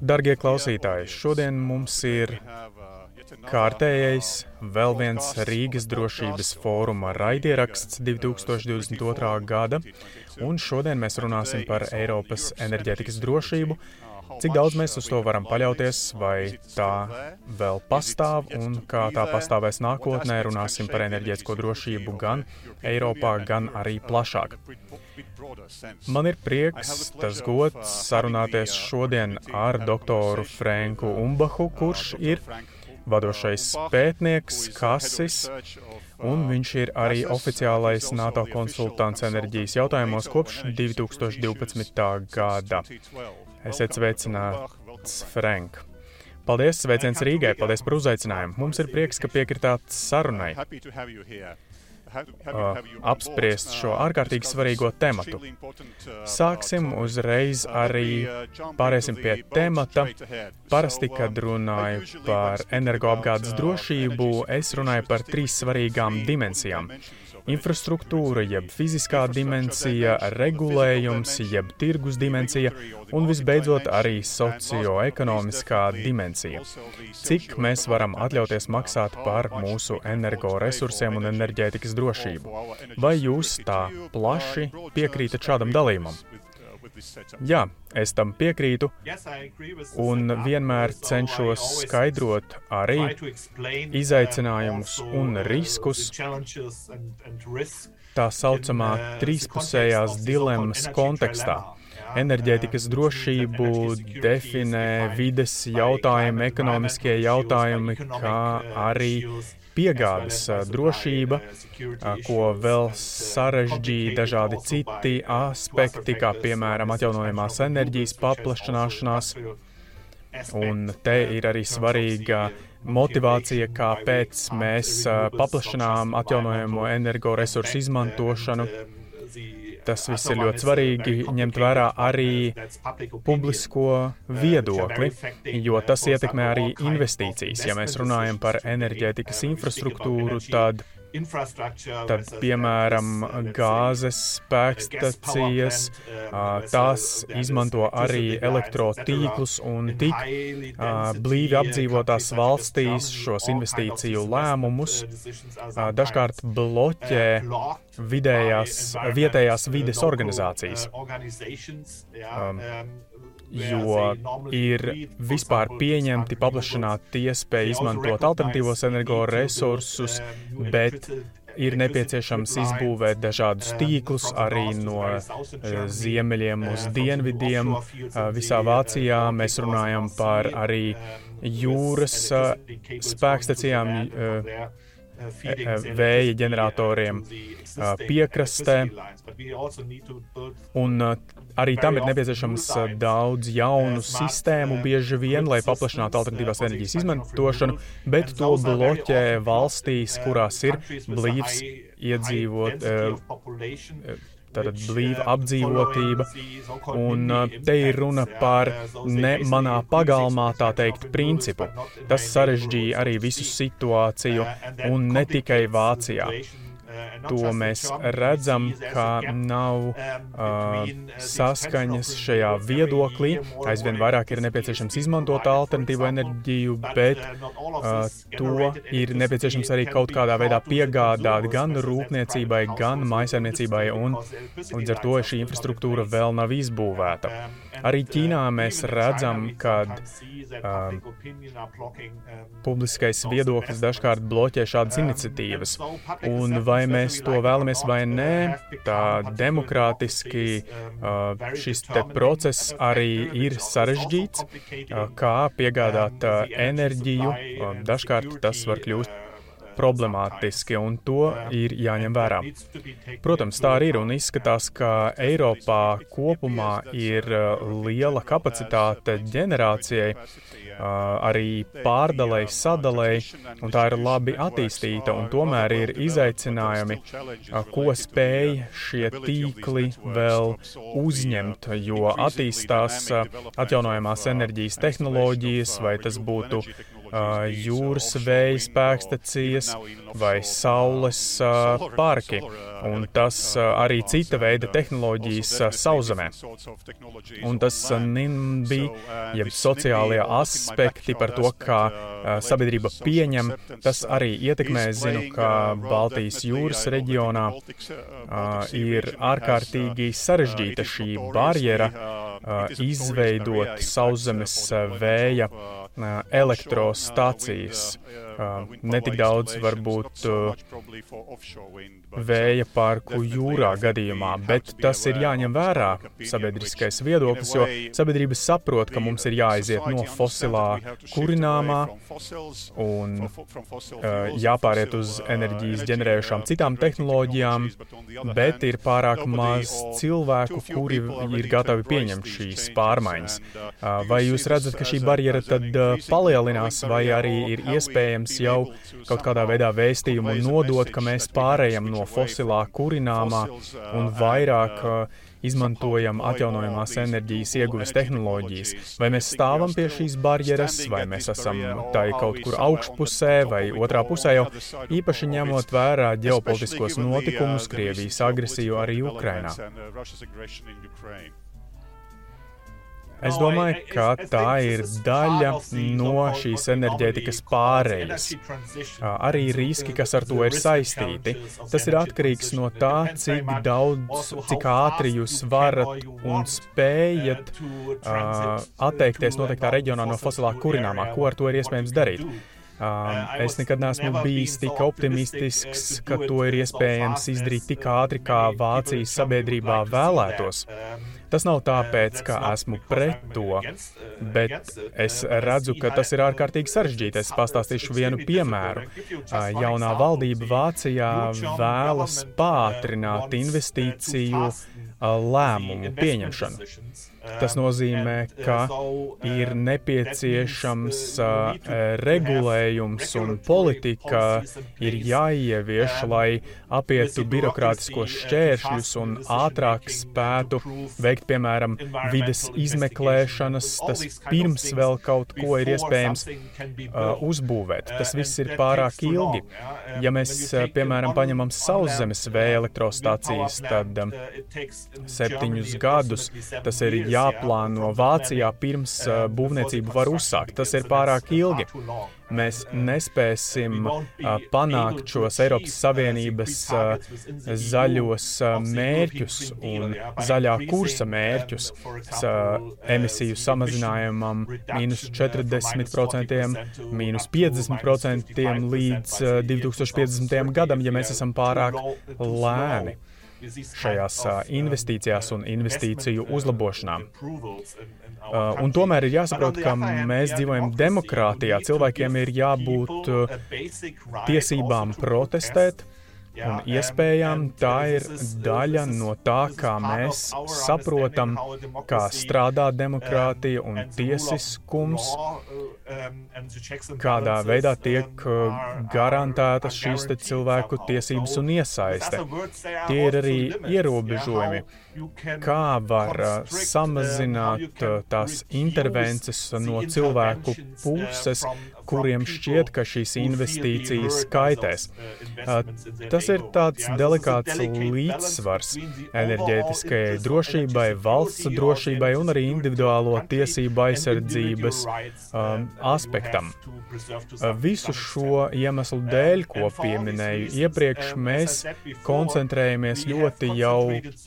Darbie klausītāji, šodien mums ir kārtējais, vēl viens Rīgas drošības fóruma raidieraksts 2022. gada, un šodien mēs runāsim par Eiropas enerģētikas drošību. Cik daudz mēs uz to varam paļauties, vai tā vēl pastāv un kā tā pastāvēs nākotnē, runāsim par enerģētisko drošību gan Eiropā, gan arī plašāk. Man ir prieks, tas gods sarunāties šodien ar doktoru Franku Umbahu, kurš ir vadošais pētnieks Kasis, un viņš ir arī oficiālais NATO konsultants enerģijas jautājumos kopš 2012. gada. Esiet sveicināts, Frank! Paldies, sveiciens Rīgai, paldies par uzaicinājumu. Mums ir prieks, ka piekritāt sarunai apspriest šo ārkārtīgi svarīgo tematu. Sāksim uzreiz arī pāriesim pie temata. Parasti, kad runāju par energoapgādes drošību, es runāju par trīs svarīgām dimensijām. infrastruktūra, jeb fiziskā dimensija, regulējums, jeb tirgus dimensija un visbeidzot arī socioekonomiskā dimensija. Cik mēs varam atļauties maksāt par mūsu energoresursiem un enerģētikas drošību? Vai jūs tā plaši piekrītat šādam dalījumam? Jā, es tam piekrītu, un vienmēr cenšos skaidrot arī izaicinājumus un riskus tā saucamā trīspusējās dilemmas kontekstā. Enerģētikas drošību definē vides jautājumi, ekonomiskie jautājumi, kā arī piegādes drošība, ko vēl sarežģīja dažādi citi aspekti, kā piemēram atjaunojamās enerģijas paplašināšanās. Un te ir arī svarīga motivācija, kāpēc mēs paplašinām atjaunojamo energoresursu izmantošanu Tas viss ir ļoti svarīgi ņemt vērā arī publisko viedokli, jo tas ietekmē arī investīcijas. Ja mēs runājam par enerģētikas infrastruktūru, tad Tad, piemēram, gāzes spēkstacijas, tās izmanto arī elektrotīklus un tik blīvi apdzīvotās valstīs šos investīciju lēmumus dažkārt bloķē vidējās, vietējās vides organizācijas. Jo ir vispār pieņemti paplašināti iespēja izmantot alternatīvos energoresursus, bet ir nepieciešams izbūvēt dažādus tīklus arī no ziemeļiem uz dienvidiem. Visā Vācijā mēs runājam par arī jūras spēkstacijām, vēja ģeneratoriem piekrastē. Un Arī tam ir nepieciešams uh, daudz jaunu sistēmu, bieži vien, lai paplašinātu alternatīvās enerģijas izmantošanu, bet to bloķē valstīs, kurās ir blīvs iedzīvot. Uh, Tātad blīva apdzīvotība, un uh, te ir runa par ne manā pagalmā, tā teikt, principu. Tas sarežģīja arī visu situāciju, un ne tikai Vācijā. To mēs redzam, ka nav uh, saskaņas šajā viedoklī. Aizvien vairāk ir nepieciešams izmantot alternatīvo enerģiju, bet uh, to ir nepieciešams arī kaut kādā veidā piegādāt gan rūpniecībai, gan maisaimniecībai, un līdz ar to šī infrastruktūra vēl nav izbūvēta. Arī Ķīnā mēs redzam, ka uh, publiskais viedoklis dažkārt bloķē šādas iniciatīvas. Un vai mēs to vēlamies vai nē, tā demokrātiski šis te process arī ir sarežģīts, kā piegādāt enerģiju. Dažkārt tas var kļūt problemātiski, un to ir jāņem vērā. Protams, tā arī ir, un izskatās, ka Eiropā kopumā ir liela kapacitāte ģenerācijai, arī pārdalēji, sadalēji, un tā ir labi attīstīta, un tomēr ir izaicinājumi, ko spēj šie tīkli vēl uzņemt, jo attīstās atjaunojamās enerģijas tehnoloģijas, vai tas būtu jūras vēja spēkstacijas vai saules parki. Un tas arī cita veida tehnoloģijas sauszemē. Un tas NIMBY, jeb sociālie aspekti par to, kā sabiedrība pieņem, tas arī ietekmē. Zinu, ka Baltijas jūras reģionā ir ārkārtīgi sarežģīta šī barjera izveidot sauszemes vēja elektrostacijas. Netik daudz varbūt vēja parku jūrā gadījumā, bet tas ir jāņem vērā sabiedriskais viedoklis, jo sabiedrība saprot, ka mums ir jāaiziet no fosilā kurināmā un jāpāriet uz enerģijas ģenerējušām citām tehnoloģijām, bet ir pārāk maz cilvēku, kuri ir gatavi pieņemt šīs pārmaiņas. Vai jūs redzat, ka šī barjera tad palielinās, vai arī ir iespējams jau kaut kādā veidā vēstījumu nodot, ka mēs pārējam no fosilā kurināmā un vairāk izmantojam atjaunojamās enerģijas ieguves tehnoloģijas. Vai mēs stāvam pie šīs barjeras, vai mēs esam tai kaut kur augšpusē vai otrā pusē, jau īpaši ņemot vērā ģeopolitiskos notikumus, Krievijas agresiju arī Ukrainā. Es domāju, ka tā ir daļa no šīs enerģētikas pārējas. Arī riski, kas ar to ir saistīti. Tas ir atkarīgs no tā, cik daudz, cik ātri jūs varat un spējat atteikties noteiktā reģionā no fosilā kurināmā. Ko ar to ir iespējams darīt? Um, es nekad neesmu bijis tik optimistisks, ka to ir iespējams izdarīt tik ātri, kā Vācijas sabiedrībā vēlētos. Tas nav tāpēc, ka esmu pret to, bet es redzu, ka tas ir ārkārtīgi sarežģīti. Es pastāstīšu vienu piemēru. Jaunā valdība Vācijā vēlas pātrināt investīciju lēmumu pieņemšanu. Tas nozīmē, ka ir nepieciešams uh, regulējums un politika ir jāievieš, lai apietu birokrātiskos šķēršļus un ātrāk spētu veikt, piemēram, vides izmeklēšanas, tas pirms vēl kaut ko ir iespējams uh, uzbūvēt. Tas viss ir pārāk ilgi. Ja mēs, uh, piemēram, paņemam sauszemes vēja elektrostācijas, tad um, septiņus gadus tas ir jāplāno Vācijā pirms uh, būvniecību var uzsākt. Tas ir pārāk ilgi. Mēs nespēsim uh, panākt šos Eiropas Savienības zaļos mērķus un zaļā kursa mērķus uh, emisiju samazinājumam mīnus 40%, mīnus 50% līdz uh, 2050. gadam, ja mēs esam pārāk lēni šajās investīcijās un investīciju uzlabošanā. Un tomēr ir jāsaprot, ka mēs dzīvojam demokrātijā. Cilvēkiem ir jābūt tiesībām protestēt. Un iespējām tā ir daļa no tā, kā mēs saprotam, kā strādā demokrātija un tiesiskums, kādā veidā tiek garantētas šīs cilvēku tiesības un iesaiste. Tie ir arī ierobežojumi, kā var samazināt tās intervences no cilvēku puses, kuriem šķiet, ka šīs investīcijas kaitēs. Tas ir tāds delikāts līdzsvars enerģētiskajai drošībai, valsts drošībai un arī individuālo tiesību aizsardzības um, aspektam. Visu šo iemeslu dēļ, ko pieminēju iepriekš, mēs koncentrējamies ļoti jau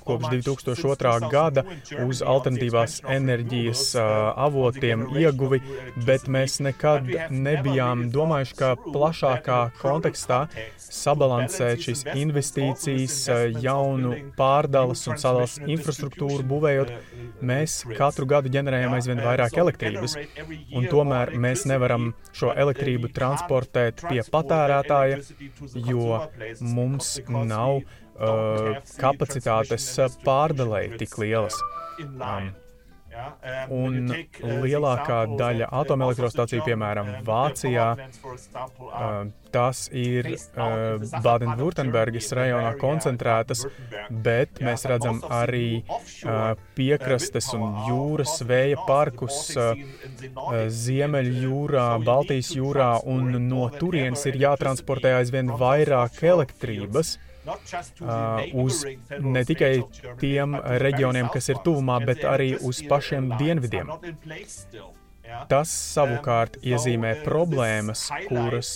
kopš 2002. gada uz alternatīvās enerģijas avotiem ieguvi, bet mēs nekad nebijām domājuši, ka plašākā kontekstā sabalansēt šīs investīcijas, jaunu pārdales un sadales infrastruktūru būvējot, mēs katru gadu ģenerējam aizvien vairāk elektrības, un tomēr mēs nevaram šo elektrību transportēt pie patērētāja, jo mums nav uh, kapacitātes pārdalēji tik lielas. Um, Un lielākā daļa atomelektrostaciju, piemēram, Vācijā, tas ir Baden-Württembergas rajonā koncentrētas, bet mēs redzam arī piekrastes un jūras vēja parkus Ziemeļjūrā, Baltijas jūrā, un no turienes ir jātransportē aizvien vairāk elektrības. Uh, uz ne tikai tiem reģioniem, kas ir tuvumā, bet arī uz pašiem dienvidiem. Tas savukārt iezīmē problēmas, kuras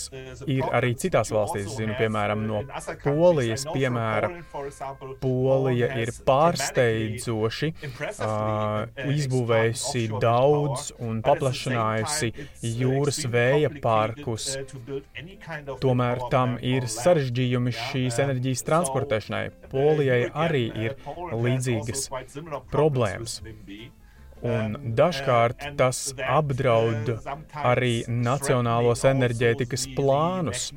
ir arī citās valstīs. Zinu, piemēram, no Polijas piemēra. Polija ir pārsteidzoši uh, izbūvējusi daudz un paplašinājusi jūras vēja parkus. Tomēr tam ir sarežģījumi šīs enerģijas transportēšanai. Polijai arī ir līdzīgas problēmas. Un dažkārt tas apdraud arī nacionālos enerģētikas plānus.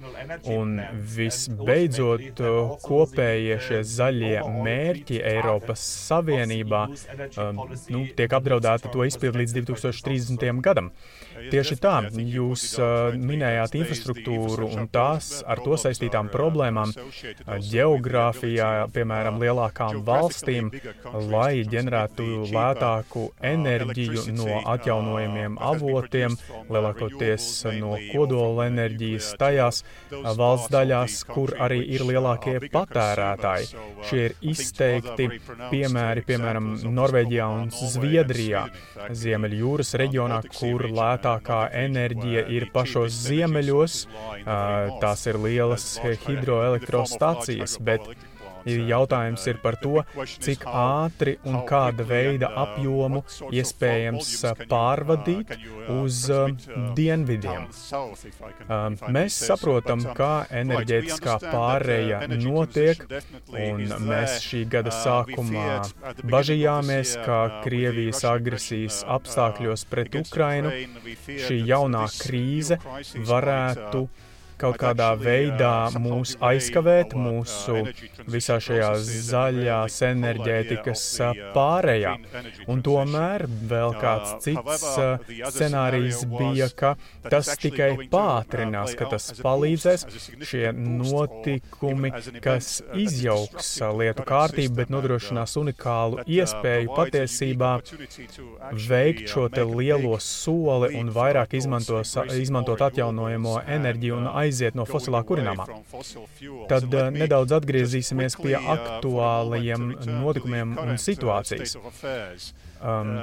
Un visbeidzot, kopējie šie zaļie mērķi Eiropas Savienībā um, nu, tiek apdraudēti to izpildu līdz 2030. gadam. Tieši tā, jūs uh, minējāt infrastruktūru un tās ar to saistītām problēmām geogrāfijā, piemēram, lielākām valstīm, lai ģenerētu lētāku enerģiju no atjaunojamiem avotiem, lielākoties no kodola enerģijas tajās valsts daļās, kur arī ir lielākie patērētāji. Šie ir izteikti piemēri, piemēram, Norvēģijā un Zviedrijā, Ziemeļjūras reģionā, kur lētāk lētākā enerģija ir pašos ziemeļos, tās ir lielas hidroelektrostacijas, bet Jautājums ir par to, cik ātri un kāda veida apjomu iespējams pārvadīt uz dienvidiem. Mēs saprotam, kā enerģētiskā pāreja notiek, un mēs šī gada sākumā bažījāmies, ka Krievijas agresijas apstākļos pret Ukrainu šī jaunā krīze varētu kaut kādā veidā mūs aizkavēt mūsu visā šajā zaļās enerģētikas pārējā. Un tomēr vēl kāds cits scenārijs bija, ka tas tikai pātrinās, ka tas palīdzēs šie notikumi, kas izjauks lietu kārtību, bet nodrošinās unikālu iespēju patiesībā veikt šo te lielo soli un vairāk izmantos, izmantot atjaunojamo enerģiju un aiziet aiziet no fosilā kurināmā. Tad uh, nedaudz atgriezīsimies pie aktuālajiem notikumiem un situācijas. Um,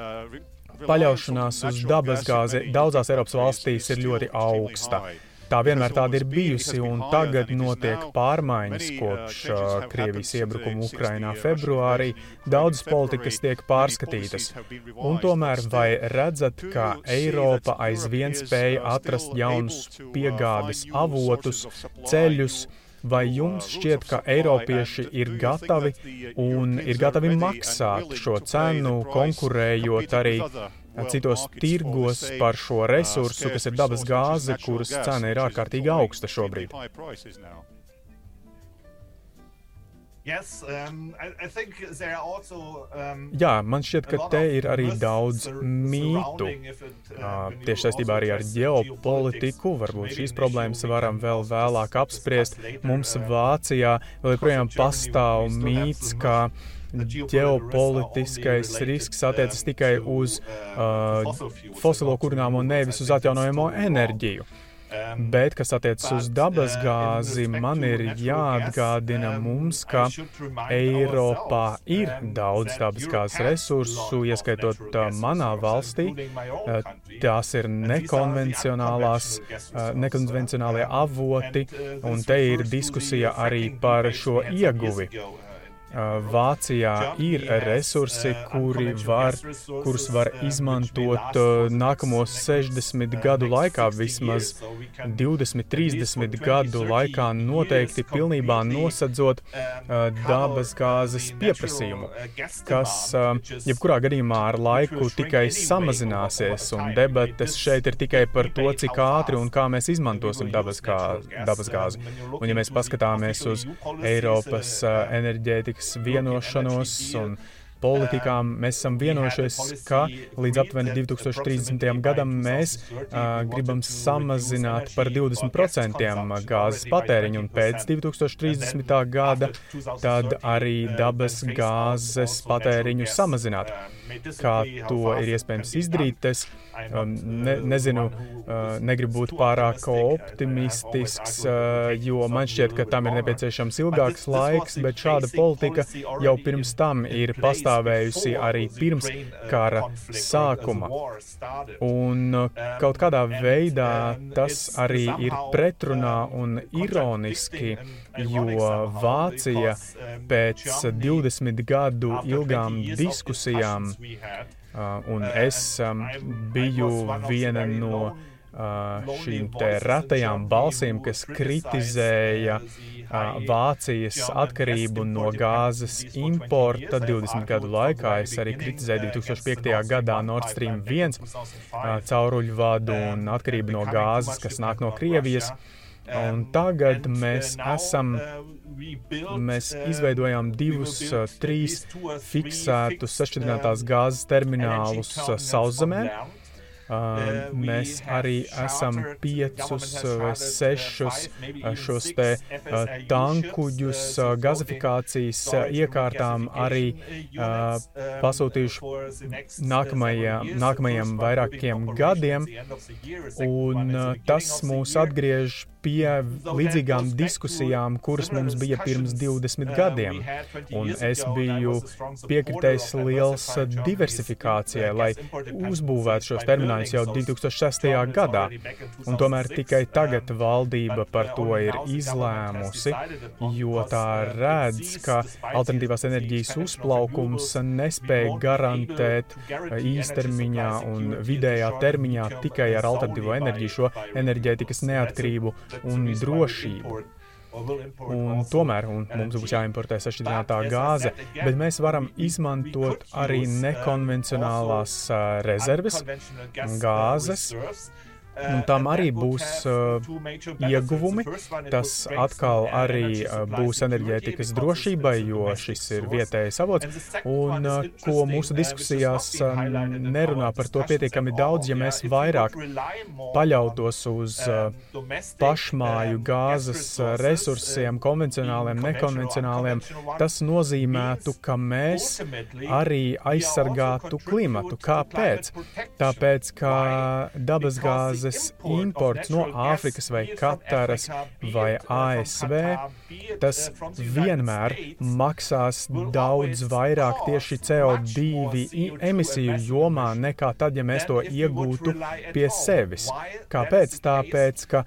paļaušanās uz dabasgāzi daudzās Eiropas valstīs ir ļoti augsta. Tā vienmēr tāda ir bijusi, un tagad notiek pārmaiņas kopš uh, Krievijas iebrukuma Ukrainā februārī. Daudzas politikas tiek pārskatītas. Un tomēr vai redzat, ka Eiropa aizvien spēja atrast jaunus piegādes avotus, ceļus? Vai jums šķiet, ka Eiropieši ir gatavi un ir gatavi maksāt šo cenu, konkurējot arī citos tirgos par šo resursu, kas ir dabas gāze, kuras cena ir ārkārtīgi augsta šobrīd. Um, um, Jā, man šķiet, ka te ir arī daudz mītu. Uh, tieši saistībā arī ar ģeopolitiku. Varbūt šīs problēmas varam vēl vēlāk apspriest. Mums Vācijā vēl joprojām pastāv mīts, ka ģeopolitiskais risks attiecas tikai uz uh, fosilo kurināmo, nevis uz atjaunojamo enerģiju. Bet, kas attiecas uz dabas gāzi, man ir jāatgādina mums, ka Eiropā ir daudz dabas gāzes resursu, ieskaitot uh, manā valstī. Uh, tās ir nekonvencionālās, uh, nekonvencionālie avoti, un te ir diskusija arī par šo ieguvi. Vācijā ir resursi, kuri var, kurus var izmantot nākamos 60 gadu laikā, vismaz 20, 30 gadu laikā, noteikti pilnībā nosadzot dabas gāzes pieprasījumu, kas jebkurā gadījumā ar laiku tikai samazināsies, un debates šeit ir tikai par to, cik ātri un kā mēs izmantosim dabas, kā, dabas gāzi. Un ja mēs paskatāmies uz Eiropas enerģētikas ekonomikas vienošanos un politikām. Mēs esam vienojušies, ka līdz aptuveni 2030. gadam mēs uh, gribam samazināt par 20% gāzes patēriņu, un pēc 2030. gada tad arī dabas gāzes patēriņu samazināt. Kā to ir iespējams izdarīt, es um, ne, nezinu, uh, negribu būt pārāk optimistisks, uh, jo man šķiet, ka tam ir nepieciešams ilgāks laiks, bet šāda politika jau pirms tam ir pastāvējusi arī pirms kara sākuma. Un uh, kaut kādā veidā tas arī ir pretrunā un ironiski, jo Vācija pēc 20 gadu ilgām diskusijām Uh, un es um, biju viena no uh, šīm te retajām balsīm, kas kritizēja uh, Vācijas atkarību no gāzes importa 20 gadu laikā. Es arī kritizēju 2005. gadā Nord Stream 1 cauruļu vadu un atkarību no gāzes, kas nāk no Krievijas. Un tagad mēs esam Mēs izveidojām divus, trīs fiksētus sašķidrinātās gāzes terminālus sauszemē. Uh, mēs arī esam piecus vai sešus šos te uh, tankuģus uh, gazifikācijas iekārtām arī pasūtījuši nākamajiem, nākamajiem vairākiem gadiem, un tas mūs atgriež pie līdzīgām diskusijām, kuras mums bija pirms 20 gadiem. Un es biju piekritējis liels diversifikācijai, lai uzbūvētu šos terminālus jau 2006. gadā. Un tomēr tikai tagad valdība par to ir izlēmusi, jo tā redz, ka alternatīvās enerģijas uzplaukums nespēja garantēt īstermiņā un vidējā termiņā tikai ar alternatīvo enerģiju šo enerģētikas neatkarību un drošību. Un tomēr un mums būs jāimportē sašķidrinātā gāze, bet mēs varam izmantot arī nekonvencionālās rezerves gāzes, Un tam arī būs uh, ieguvumi. Tas atkal arī uh, būs enerģētikas drošībai, jo šis ir vietējais avots. Un uh, ko mūsu diskusijās uh, nerunā par to pietiekami daudz, ja mēs vairāk paļautos uz uh, pašmāju gāzes uh, resursiem, konvencionāliem, nekonvencionāliem, tas nozīmētu, ka mēs arī aizsargātu klimatu. Kāpēc? Tāpēc, ka dabasgāze gāzes imports no Āfrikas vai Kataras vai ASV, tas vienmēr maksās daudz vairāk tieši CO2 emisiju jomā nekā tad, ja mēs to iegūtu pie sevis. Kāpēc? Tāpēc, ka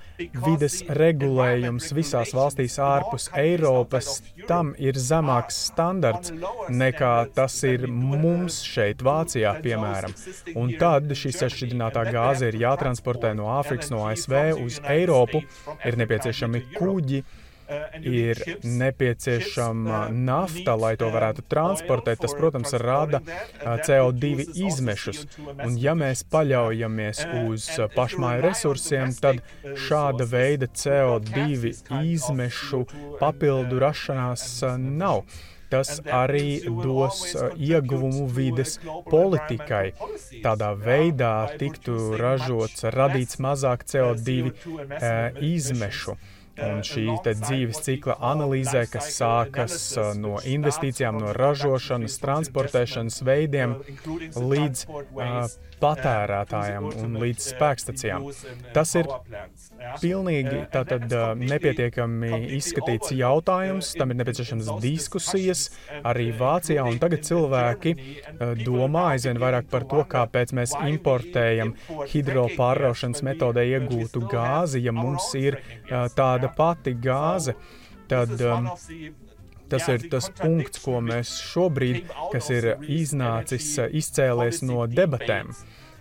vides regulējums visās valstīs ārpus Eiropas tam ir zemāks standarts nekā tas ir mums šeit, Vācijā, piemēram. Un tad šī sašķidrinātā gāze ir jātransportē no Āfrikas, no ASV uz Eiropu, ir nepieciešami kuģi, ir nepieciešama nafta, lai to varētu transportēt. Tas, protams, rada CO2 izmešus. Un ja mēs paļaujamies uz pašmāju resursiem, tad šāda veida CO2 izmešu papildu rašanās nav tas arī dos uh, ieguvumu vides politikai. Tādā veidā tiktu ražots, radīts mazāk CO2 uh, izmešu. Un šī dzīves cikla analīzē, kas sākas uh, no investīcijām, no ražošanas, transportēšanas veidiem līdz uh, patērētājiem un līdz spēkstacijām. Tas ir pilnīgi tātad nepietiekami izskatīts jautājums, tam ir nepieciešams diskusijas arī Vācijā, un tagad cilvēki domā aizvien vairāk par to, kāpēc mēs importējam hidropārraušanas metodē iegūtu gāzi, ja mums ir tāda pati gāze. Tad, um, Tas ir tas punkts, ko mēs šobrīd, kas ir iznācis, izcēlies no debatēm.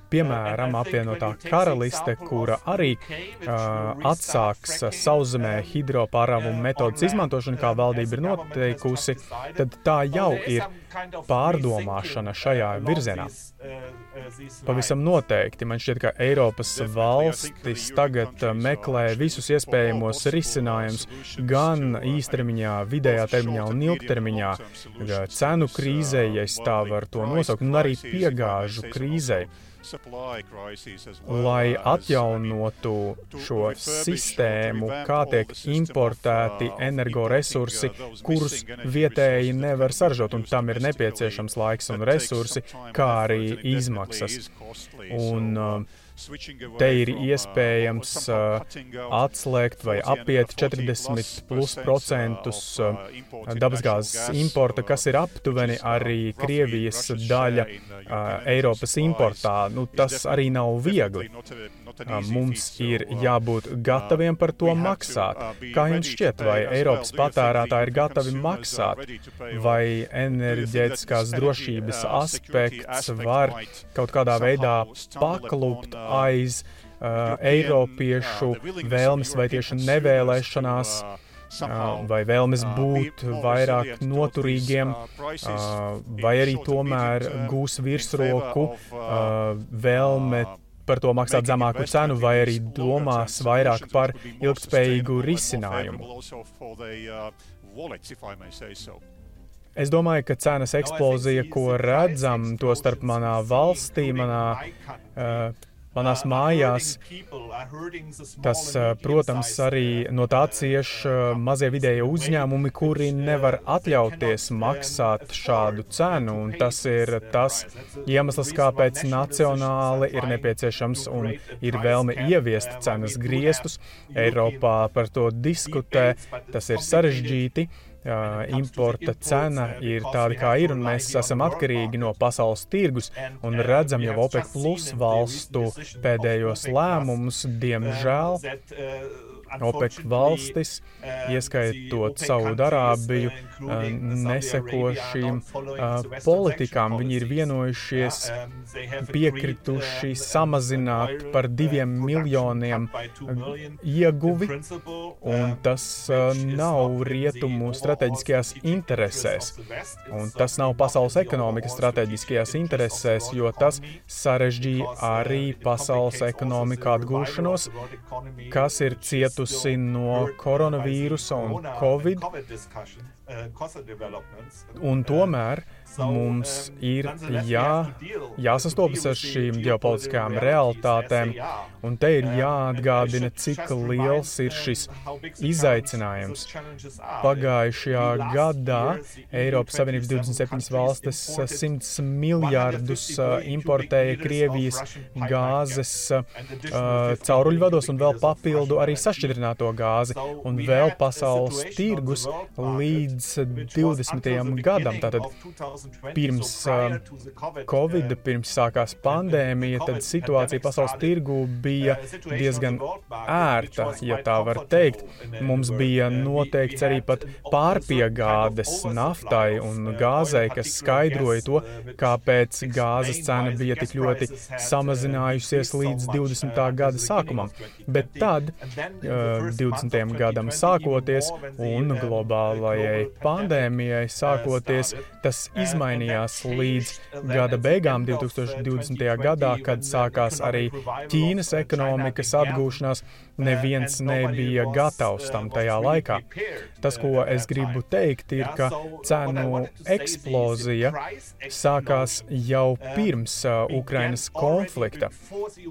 piemēram, apvienotā karaliste, kura arī uh, atsāks sauszemē hidropārāvumu metodas izmantošanu, kā valdība ir noteikusi, tad tā jau ir pārdomāšana šajā virzienā. Pavisam noteikti. Man šķiet, ka Eiropas valstis tagad meklē visus iespējamos risinājumus gan īstermiņā, vidējā termiņā un ilgtermiņā, cenu krīzē, ja es tā varu to nosaukt, un arī piegāžu krīzē lai atjaunotu šo sistēmu, kā tiek importēti energoresursi, kurus vietēji nevar saražot, un tam ir nepieciešams laiks un resursi, kā arī izmaksas. Un, uh, Te ir iespējams uh, atslēgt vai apiet 40 plus procentus uh, dabasgāzes importa, kas ir aptuveni arī Krievijas daļa uh, Eiropas importā. Nu, tas arī nav viegli. Mums ir jābūt gataviem par to maksāt. Kā jums šķiet, vai Eiropas patērētāji ir gatavi maksāt, vai enerģētiskās drošības aspekts var kaut kādā veidā paklupt aiz uh, Eiropiešu vēlmes vai tieši nevēlēšanās? vai vēlmes būt vairāk noturīgiem, vai arī tomēr gūs virsroku vēlme par to maksāt zemāku cenu, vai arī domās vairāk par ilgspējīgu risinājumu. Es domāju, ka cenas eksplozija, ko redzam, to starp manā valstī, manā uh, manās mājās. Tas, protams, arī no tā cieš mazie vidēji uzņēmumi, kuri nevar atļauties maksāt šādu cenu. Un tas ir tas iemesls, kāpēc nacionāli ir nepieciešams un ir vēlme ieviest cenas griestus. Eiropā par to diskutē, tas ir sarežģīti importa cena ir tāda, kā ir, un mēs esam atkarīgi no pasaules tirgus un redzam jau OPEC plus valstu pēdējos lēmumus, diemžēl. OPEC valstis, ieskaitot Saudārābiju, neseko šīm politikām. Viņi ir vienojušies, piekrituši samazināt par diviem miljoniem ieguvi, un tas nav rietumu strateģiskajās interesēs. Un tas nav pasaules ekonomikas strateģiskajās interesēs, jo tas sarežģīja arī pasaules ekonomiku atgūšanos, kas ir cietusi no koronavīrusa un covid. Un tomēr mums ir jā, jāsastopas ar šīm ģeopolitiskajām realitātēm, un te ir jāatgādina, cik liels ir šis izaicinājums. Pagājušajā gadā Eiropas Savienības 27 valstis 100 miljārdus importēja Krievijas gāzes uh, cauruļvados un vēl papildu arī sašķidrināto gāzi, un vēl pasaules tirgus līdz 20. gadam. Tātad pirms uh, Covid, pirms sākās pandēmija, tad situācija pasaules tirgu bija diezgan ērta, ja tā var teikt. Mums bija noteikts arī pat pārpiegādes naftai un gāzei, kas skaidroja to, kāpēc gāzes cena bija tik ļoti samazinājusies līdz 20. gada sākumam. Bet tad, uh, 20. gadam sākoties un globālajai pandēmijai sākoties, tas izmainījās līdz gada beigām 2020. gadā, kad sākās arī Ķīnas ekonomikas atgūšanās. Neviens nebija gatavs tam tajā laikā. Tas, ko es gribu teikt, ir, ka cenu eksplozija sākās jau pirms uh, Ukrainas konflikta.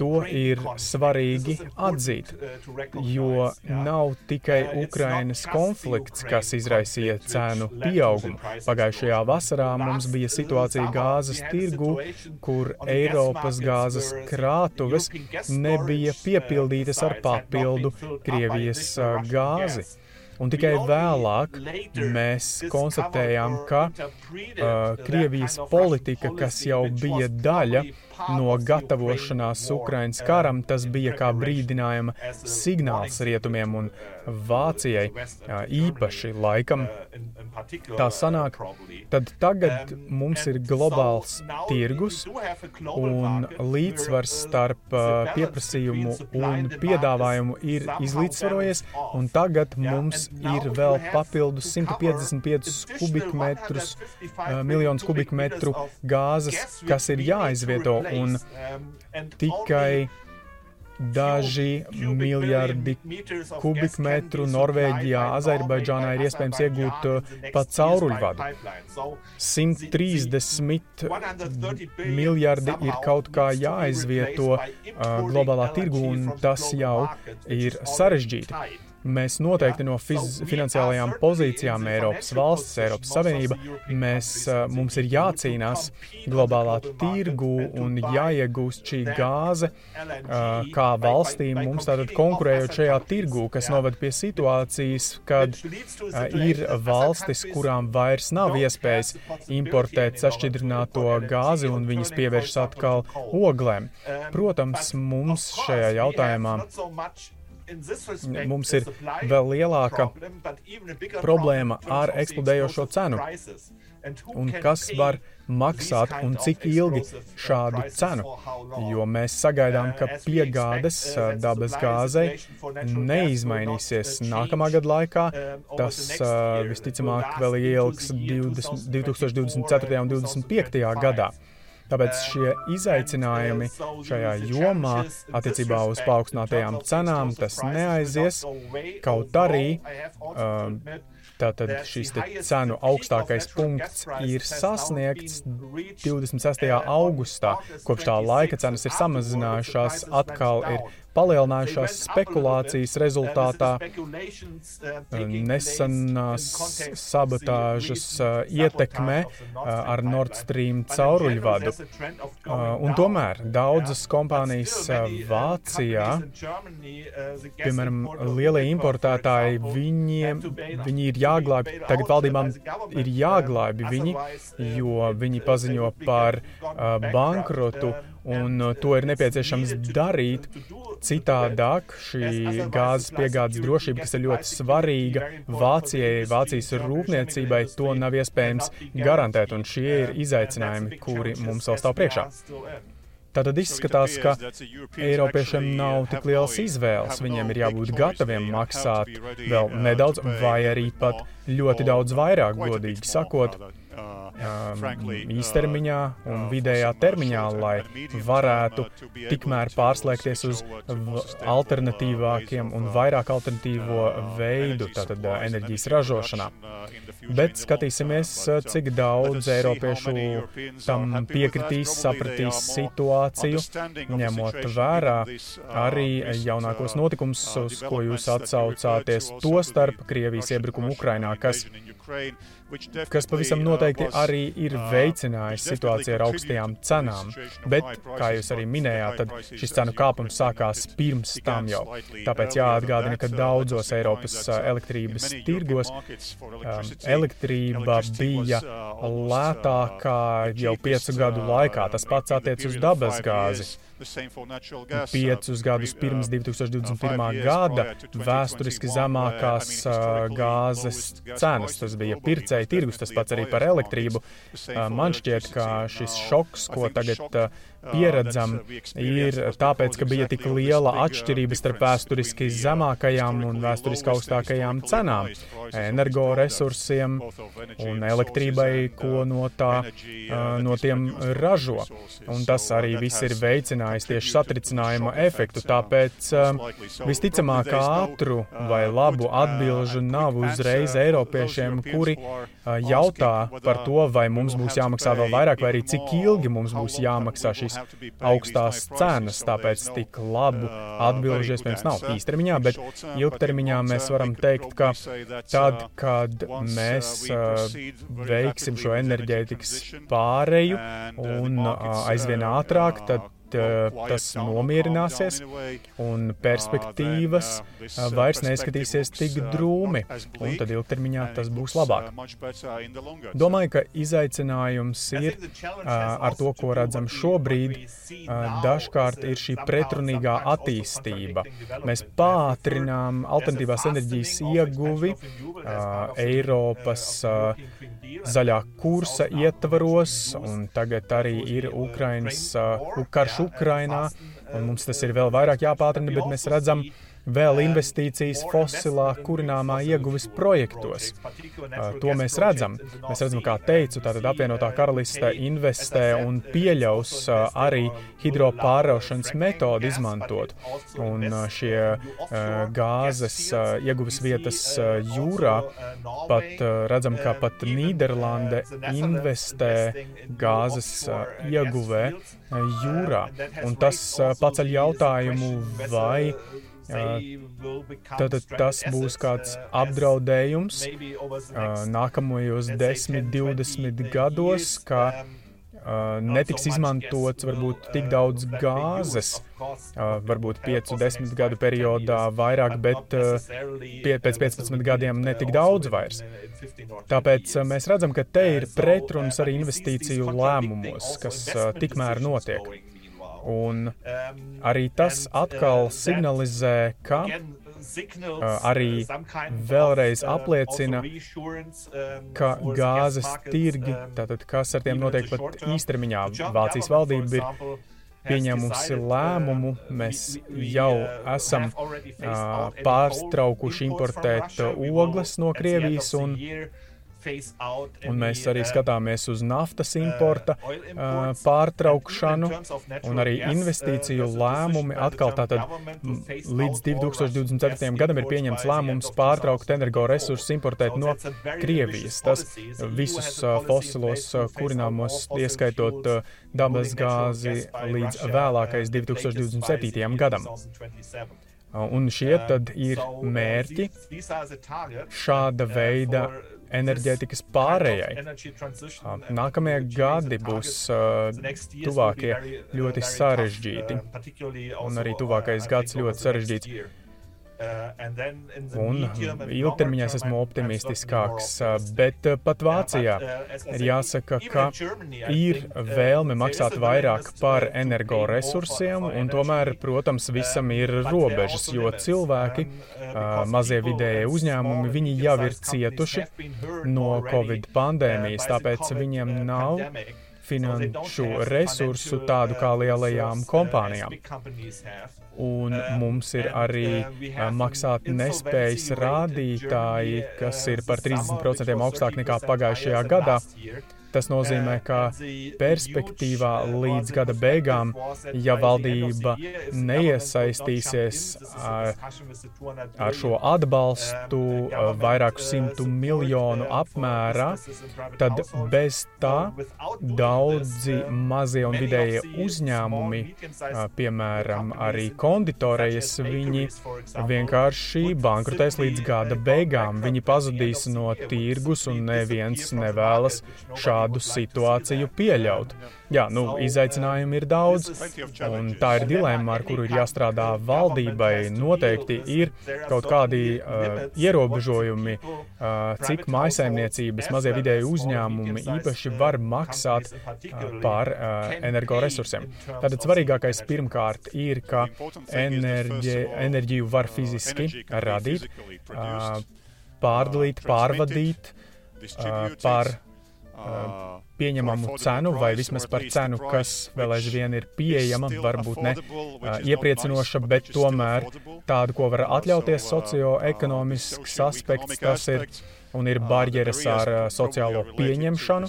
To ir svarīgi atzīt, jo nav tikai Ukrainas konflikts, kas izraisīja cenu pieaugumu. Pagājušajā vasarā mums bija situācija gāzes tirgu, kur Eiropas gāzes krātuves nebija piepildītas ar papildu Krievijas gāzi. Un tikai vēlāk mēs konstatējām, ka uh, Krievijas politika, kas jau bija daļa no gatavošanās Ukrainas karam, tas bija kā brīdinājuma signāls rietumiem un Vācijai īpaši laikam. Tā sanāk, tad tagad mums ir globāls tirgus un līdzsvars starp pieprasījumu un piedāvājumu ir izlīdzsvarojies, un tagad mums ir vēl papildus 155 kubikmetrus, miljonus kubikmetru gāzes, kas ir jāizvieto, un tikai daži miljardi kubikmetru Norvēģijā, Azerbaidžānā ir iespējams iegūt uh, pa cauruļvadu. 130 miljardi ir kaut kā jāizvieto uh, globālā tirgu, un tas jau ir sarežģīti. Mēs noteikti no fiz, finansiālajām pozīcijām Eiropas valsts, Eiropas Savienība, mēs, mums ir jācīnās globālā tirgu un jāiegūst šī gāze kā valstīm mums tātad konkurējot šajā tirgu, kas noved pie situācijas, kad ir valstis, kurām vairs nav iespējas importēt sašķidrināto gāzi un viņas pievēršas atkal oglēm. Protams, mums šajā jautājumā mums ir vēl lielāka problēma ar eksplodējošo cenu. Un kas var maksāt un cik ilgi šādu cenu? Jo mēs sagaidām, ka piegādes dabas gāzei neizmainīsies nākamā gada laikā. Tas visticamāk vēl ilgs 20, 2024. un 2025. gadā. Tāpēc šie izaicinājumi šajā jomā attiecībā uz paaugstinātajām cenām tas neaizies, kaut arī. Uh, Tātad šis cenu augstākais punkts ir sasniegts 26. augustā. Kopš tā laika cenas ir samazinājušās, atkal ir palielinājušās spekulācijas rezultātā nesenās sabotāžas ietekme ar Nord Stream cauruļvadu. Un tomēr daudzas kompānijas Vācijā, piemēram, lielie importētāji, viņiem, viņi ir jāglābj, tagad valdībām ir jāglābj viņi, jo viņi paziņo par bankrotu un uh, to ir nepieciešams darīt. Citādāk šī gāzes piegādes drošība, kas ir ļoti svarīga Vācijai, Vācijas rūpniecībai, to nav iespējams garantēt, un šie ir izaicinājumi, kuri mums vēl stāv priekšā. Tātad izskatās, ka Eiropiešiem nav tik liels izvēles. Viņiem ir jābūt gataviem maksāt vēl nedaudz, vai arī pat ļoti daudz vairāk, godīgi sakot īstermiņā un vidējā termiņā, lai varētu tikmēr pārslēgties uz alternatīvākiem un vairāk alternatīvo veidu tātad enerģijas ražošanā. Bet skatīsimies, cik daudz eiropiešu tam piekritīs, sapratīs situāciju, ņemot vērā arī jaunākos notikumus, uz ko jūs atsaucāties, to starp Krievijas iebrukumu Ukrainā, kas kas pavisam noteikti arī ir veicinājis situāciju ar augstajām cenām. Bet, kā jūs arī minējāt, tad šis cenu kāpums sākās pirms tam jau. Tāpēc jāatgādina, ka daudzos Eiropas elektrības tirgos um, elektrība bija lētākā jau piecu gadu laikā. Tas pats attiec uz dabas gāzi. Piecus gadus pirms 2021. gada vēsturiski zemākās gāzes cenas. Tas bija pircēji tirgus, tas pats arī par elektrību. Man šķiet, ka šis šoks, ko tagad pieredzam, ir tāpēc, ka bija tik liela atšķirība starp vēsturiski zemākajām un vēsturiski augstākajām cenām, energoresursiem un elektrībai, ko no, tā, no tiem ražo. Un tas arī viss ir veicinājis tieši satricinājuma efektu. Tāpēc visticamāk ātru vai labu atbilžu nav uzreiz Eiropiešiem, kuri jautā par to, vai mums būs jāmaksā vēl vairāk, vai arī cik ilgi mums būs jāmaksā šī šīs augstās cenas, tāpēc tik labu atbilžu iespējams nav īstermiņā, bet ilgtermiņā mēs varam teikt, ka tad, kad mēs veiksim šo enerģētikas pāreju un aizvien ātrāk, tad tas nomierināsies un perspektīvas vairs neizskatīsies tik drūmi, un tad ilgtermiņā tas būs labāk. Domāju, ka izaicinājums ir ar to, ko redzam šobrīd, dažkārt ir šī pretrunīgā attīstība. Mēs pātrinām alternatīvās enerģijas ieguvi Eiropas zaļā kursa ietvaros, un tagad arī ir Ukrainas, karš Ukrainā, un mums tas ir vēl vairāk jāpātrina, bet mēs redzam, ka vēl investīcijas fosilā kurināmā ieguves projektos. To mēs redzam. Mēs redzam, kā teicu, tātad apvienotā karaliste investē un pieļaus arī hidropāraušanas metodi izmantot. Un šie gāzes ieguves vietas jūrā pat redzam, ka pat Nīderlande investē gāzes ieguvē jūrā. Un tas paceļ jautājumu, vai Tad tas būs kāds apdraudējums nākamajos 10, 20 gados, ka netiks izmantots varbūt tik daudz gāzes, varbūt 5, 10 gadu periodā vairāk, bet pēc 15 gadiem netik daudz vairs. Tāpēc mēs redzam, ka te ir pretruns arī investīciju lēmumos, kas tikmēr notiek. Un arī tas atkal signalizē, ka arī vēlreiz apliecina, ka gāzes tirgi, tātad kas ar tiem notiek pat īstermiņā, Vācijas valdība ir pieņēmusi lēmumu, mēs jau esam uh, pārstraukuši importēt ogles no Krievijas un Un mēs arī skatāmies uz naftas importa uh, pārtraukšanu un arī investīciju lēmumi. Atkal tātad līdz 2024. gadam ir pieņemts lēmums pārtraukt energoresursus importēt no Krievijas. Tas visus uh, fosilos uh, kurināmos, ieskaitot uh, dabas gāzi līdz vēlākais 2027. gadam. Un šie tad ir mērķi šāda veida enerģētikas pārējai. Nākamie gadi būs tuvākie ļoti sarežģīti, un arī tuvākais gads ļoti sarežģīts. Uh, un ilgtermiņā es esmu optimistiskāks, uh, bet uh, pat Vācijā ir jāsaka, ka ir vēlme maksāt vairāk par energoresursiem, un tomēr, protams, visam ir robežas, jo cilvēki, mazie vidējie uzņēmumi, viņi jau ir cietuši no Covid pandēmijas, tāpēc viņiem nav finanšu resursu tādu kā lielajām kompānijām. Un mums ir arī maksāt nespējas rādītāji, kas ir par 30% augstāk nekā pagājušajā gadā. Tas nozīmē, ka perspektīvā līdz gada beigām, ja valdība neiesaistīsies ar, ar šo atbalstu vairāku simtu miljonu apmērā, tad bez tā daudzi mazie un vidējie uzņēmumi, piemēram, arī konditorejas, viņi vienkārši bankrotēs līdz gada beigām. Viņi pazudīs no tirgus un neviens nevēlas šādu šādu situāciju pieļaut. Jā, nu, izaicinājumi ir daudz, un tā ir dilemma, ar kuru ir jāstrādā valdībai. Noteikti ir kaut kādi uh, ierobežojumi, uh, cik maisaimniecības, mazie vidēji uzņēmumi īpaši var maksāt uh, par uh, energoresursiem. Tātad svarīgākais pirmkārt ir, ka enerģi, enerģiju var fiziski radīt, uh, pārdalīt, pārvadīt uh, par pieņemamu cenu, vai vismaz par cenu, kas vēl aizvien ir pieejama, varbūt ne iepriecinoša, bet tomēr tādu, ko var atļauties socioekonomisks aspekts, tas ir un ir barjeras ar sociālo pieņemšanu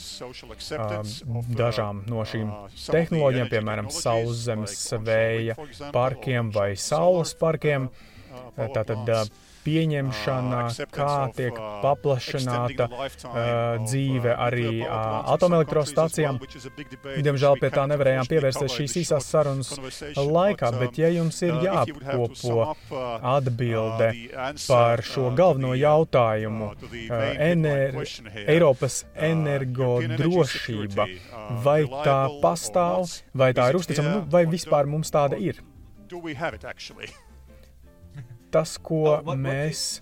dažām no šīm tehnoloģijām, piemēram, sauszemes vēja parkiem vai saules parkiem. Tātad pieņemšana, kā tiek paplašināta dzīve arī atomelektrostacijām. Diemžēl pie tā nevarējām pievērsties šīs īsās sarunas laikā, bet ja jums ir jāapkopo atbilde par šo galveno jautājumu, ener Eiropas energodrošība, vai tā pastāv, vai tā ir uzticama, nu, vai vispār mums tāda ir? Tas, ko mēs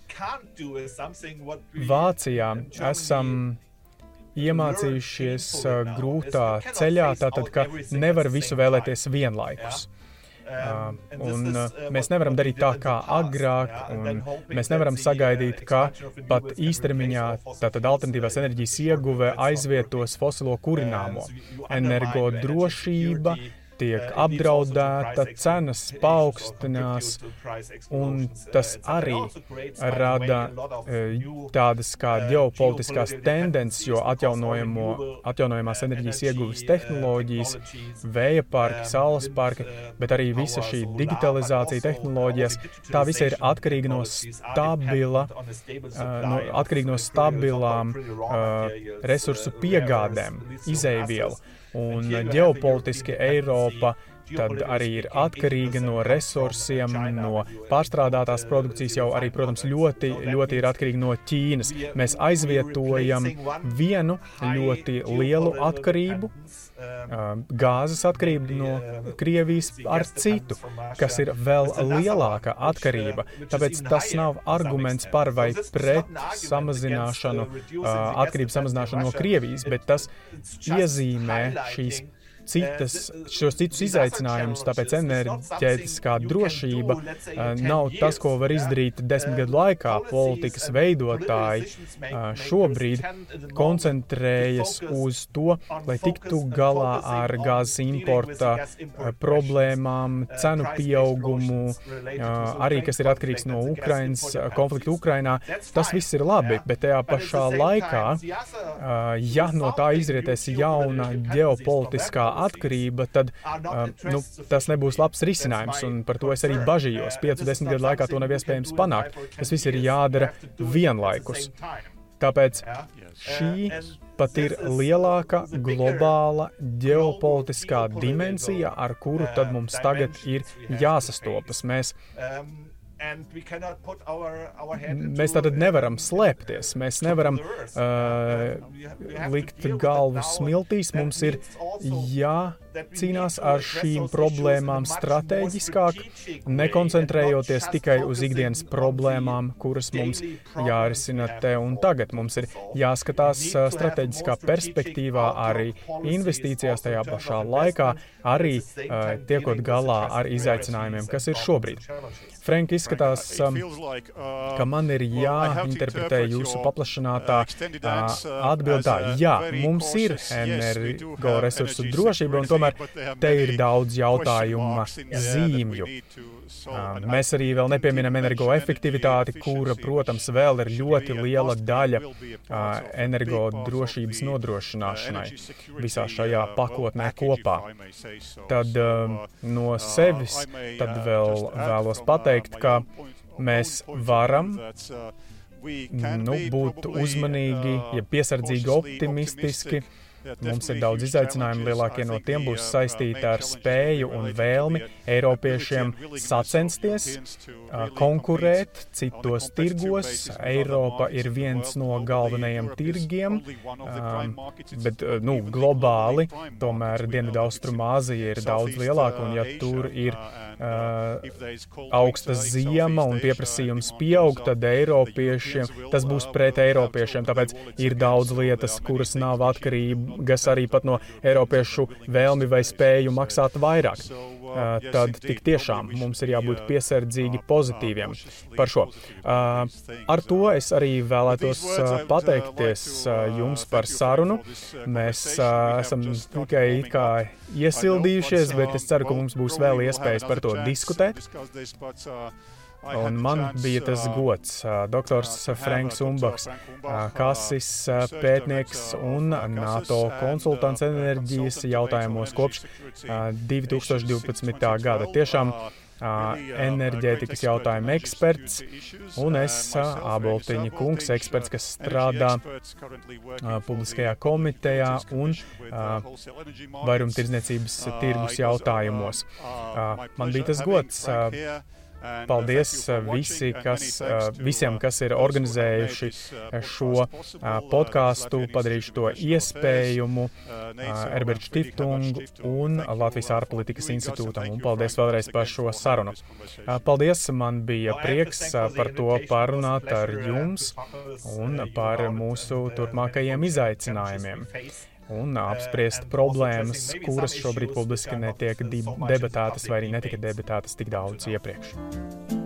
Vācijā esam iemācījušies grūtā ceļā, tātad, ka nevar visu vēlēties vienlaikus. Uh, un uh, mēs nevaram darīt tā kā agrāk, un mēs nevaram sagaidīt, ka pat īstermiņā tātad alternatīvās enerģijas ieguve aizvietos fosilo kurināmo. Energodrošība tiek apdraudēta, cenas paaugstinās, un tas arī rada eh, tādas kā ģeopolitiskās tendences, jo atjaunojamās enerģijas ieguves tehnoloģijas, vēja parki, saules parki, bet arī visa šī digitalizācija tehnoloģijas, tā visa ir atkarīga no stabila, no, atkarīga no stabilām uh, resursu piegādēm, izēvielu. Un ģeopolitiski Eiropa tad arī ir atkarīga no resursiem, no pārstrādātās produkcijas, jau arī, protams, ļoti, ļoti ir atkarīga no Ķīnas. Mēs aizvietojam vienu ļoti lielu atkarību, gāzes atkarību no Krievijas ar citu, kas ir vēl lielāka atkarība. Tāpēc tas nav arguments par vai pret samazināšanu, atkarības samazināšanu no Krievijas, bet tas iezīmē šīs citas, šos citus izaicinājumus, tāpēc enerģētiskā drošība nav tas, ko var izdarīt desmit gadu laikā. Politikas veidotāji šobrīd koncentrējas uz to, lai tiktu galā ar gāzes importa problēmām, cenu pieaugumu, arī kas ir atkarīgs no Ukrainas, konflikta Ukrainā. Tas viss ir labi, bet tajā pašā laikā, ja no tā izrietēs jauna ģeopolitiskā atkarība, tad uh, nu, tas nebūs labs risinājums. Un par to es arī bažījos. 5-10 gadu laikā to nav iespējams panākt. Tas viss ir jādara vienlaikus. Tāpēc šī pat ir lielākā globāla ģeopolitiskā dimensija, ar kuru tad mums tagad ir jāsastopas. Mēs Mēs tātad nevaram slēpties, mēs nevaram uh, likt galvu smiltīs. Mums ir jācīnās ar šīm problēmām strateģiskāk, nekoncentrējoties tikai uz ikdienas problēmām, kuras mums jārisina te un tagad. Mums ir jāskatās strateģiskā perspektīvā, arī investīcijās tajā pašā laikā, arī tiekot galā ar izaicinājumiem, kas ir šobrīd. Frank, izskatās, ka man ir jāinterpretē jūsu paplašinātā atbildā. Jā, mums ir energoresursu drošība, un tomēr te ir daudz jautājumu zīmju. Mēs arī vēl nepieminam energoefektivitāti, kura, protams, vēl ir ļoti liela daļa energodrošības nodrošināšanai visā šajā pakotnē kopā. Tad no sevis tad vēl vēlos pateikt, ka mēs varam nu, būt uzmanīgi, ja piesardzīgi optimistiski Mums ir daudz izaicinājumu, lielākie no tiem būs saistīti ar spēju un vēlmi Eiropiešiem sacensties, konkurēt citos tirgos. Eiropa ir viens no galvenajiem tirgiem, bet nu, globāli tomēr Dienvidaustrumāzija ir daudz lielāka, un ja tur ir uh, augsta ziema un pieprasījums pieaug, tad Eiropiešiem tas būs pret Eiropiešiem. Tāpēc ir daudz lietas, kuras nav atkarīgas arī pat no Eiropiešu vēlmi vai spēju maksāt vairāk. Uh, tad tik tiešām mums ir jābūt piesardzīgi pozitīviem par šo. Uh, ar to es arī vēlētos uh, pateikties jums par sarunu. Mēs esam tikai kā iesildījušies, bet es ceru, ka mums būs vēl iespējas par to diskutēt. Un man bija tas gods, doktors Franks Umbaks, kasis pētnieks un NATO konsultants enerģijas jautājumos kopš 2012. gada. Tiešām enerģētikas jautājumu eksperts, un es, Āboltiņa kungs, eksperts, kas strādā publiskajā komitejā un vairumtirdzniecības tirgus jautājumos. Man bija tas gods Paldies visi, kas, visiem, kas ir organizējuši šo podkāstu, padarījuši to iespējamu, Erberģa Stiftungu un Latvijas ārpolitikas institūtam. Un paldies vēlreiz par šo sarunu. Paldies, man bija prieks par to parunāt ar jums un par mūsu turpmākajiem izaicinājumiem un apspriest problēmas, kuras šobrīd publiski netiek debatētas vai arī netika debatētas tik daudz iepriekš.